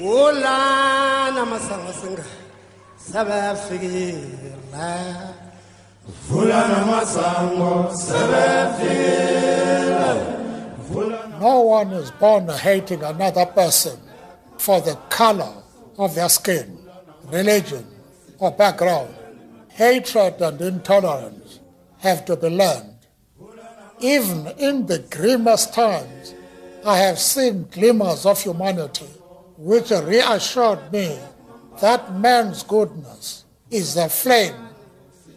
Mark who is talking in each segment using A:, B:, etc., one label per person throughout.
A: Ulana masango singa sabafikile
B: Vulana masango sebefikile
C: No one is born hating another person for the color of their skin, religion, or background. Hatred and intolerance have to be learned. Even in the grimmest times, I have seen glimmers of humanity which reassured me that man's goodness is a flame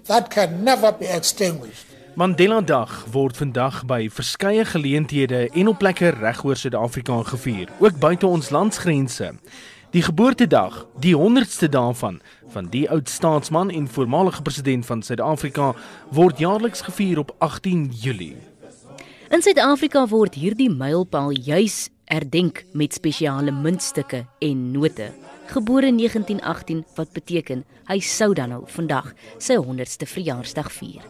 C: that can never be extinguished.
D: Mandela Dag word vandag by verskeie geleenthede en op plekke regoor Suid-Afrika gevier, ook buite ons landsgrense. Die geboortedag, die 100ste daarvan van die oud staatsman en voormalige president van Suid-Afrika word jaarliks gevier op 18 Julie.
E: In Suid-Afrika word hierdie mylpaal juis herdenk met spesiale muntstukke en note. Gebore in 1918 wat beteken hy sou dan nou vandag sy 100ste verjaarsdag vier.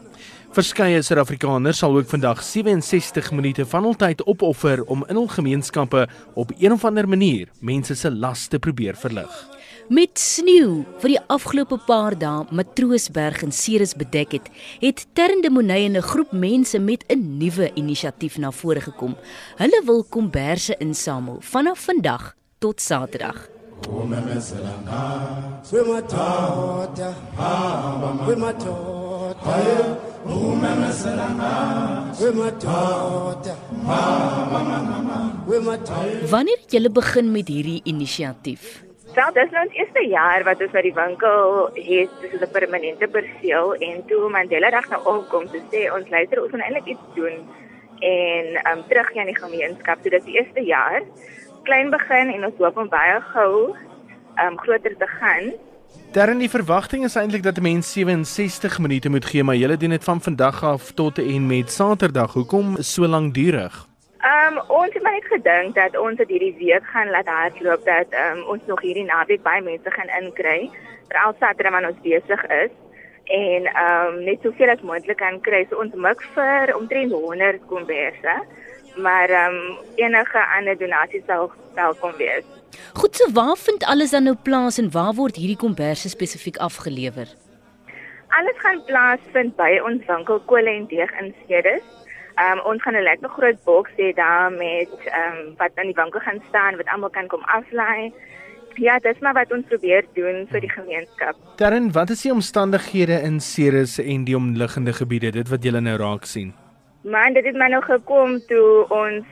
D: Verskeie Suid-Afrikaners sal ook vandag 67 minute van hul tyd opoffer om in hul gemeenskappe op een of ander manier mense se las te probeer verlig.
E: Met sneeu vir die afgelope paar dae Matroosberg en Ceres bedek het, het Ternde Money en 'n groep mense met 'n nuwe inisiatief na vore gekom. Hulle wil komberse insamel vanaf vandag tot Saterdag.
B: umemezela ngani
A: kwemadoda kwemadoda
B: umemezela ngani
A: kwemadoda kwemadoda
E: Wanneer het julle begin met hierdie inisiatief?
F: Wel, dis nou ons eerste jaar wat ons by die winkel het, dis 'n permanente perseel en toe Mandela Dag nou opkom, te sê ons luister ons gaan eintlik iets doen en um terug gaan in die gemeenskap. So dis die eerste jaar. Klein begin en ons hoop om baie gou um groter te gaan.
D: Terwyl die verwagting is eintlik dat 'n mens 67 minute moet gee, maar julle doen dit van vandag af tot en met Saterdag. Hoekom so lankdurig?
F: Um ons het maar net gedink dat ons dit hierdie week gaan laat hardloop dat um ons nog hierdie naweek baie mense gaan inkry. Veral Saterdag wanneer ons besig is en um net soveel as moontlik kan kry. So ons mik vir omtrent 100 komberse. Maar um enige ander donasies sal welkom wees.
E: Goed, so waar vind alles dan nou plaas en waar word hierdie komberse spesifiek afgelewer?
F: Alles gaan plaasvind by ons winkel Kole en Deeg in Ceres. Um ons gaan 'n lekker groot boks hê daar met um wat aan die winkel gaan staan wat almal kan kom aflaai. Ja, dis maar wat ons probeer doen vir die gemeenskap.
D: Terwyl wat is die omstandighede in Ceres en die omliggende gebiede, dit wat julle nou raak sien?
F: Man, dit het my nou gekom toe ons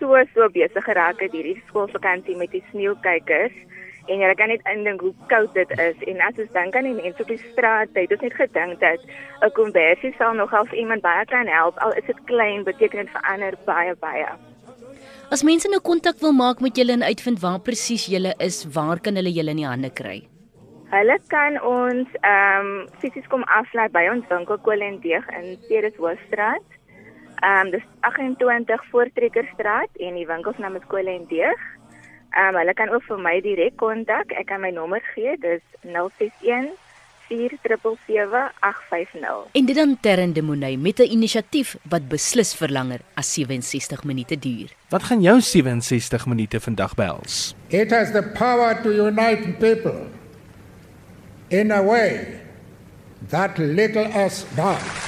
F: so so besig geraak het hierdie skoolvakansie met die sneeukykers en jy kan net indink hoe koud dit is en as ons dink aan die mense op die straat, het ons net gedink dat 'n konversie sal nogal vir iemand baie kan help al is dit klein, beteken dit verander baie baie.
E: As mense nou kontak wil maak met julle en uitvind waar presies julle is, waar kan hulle julle in die hande kry?
F: Hulle kan ons ehm um, fisies kom aflaai by ons winkel Kolendeeg in Ceres Hoofstraat. Ehm um, dis 28 Voortrekkerstraat en die winkel se naam is Kolendeeg. Ehm um, hulle kan ook vir my direk kontak. Ek kan my nommer gee. Dis 061 477850.
E: En dit dan Terrende Money met 'n inisiatief wat beslis vir langer as 67 minute duur.
D: Wat gaan jou 67 minute vandag behels?
C: It has the power to unite people in a way that little else does.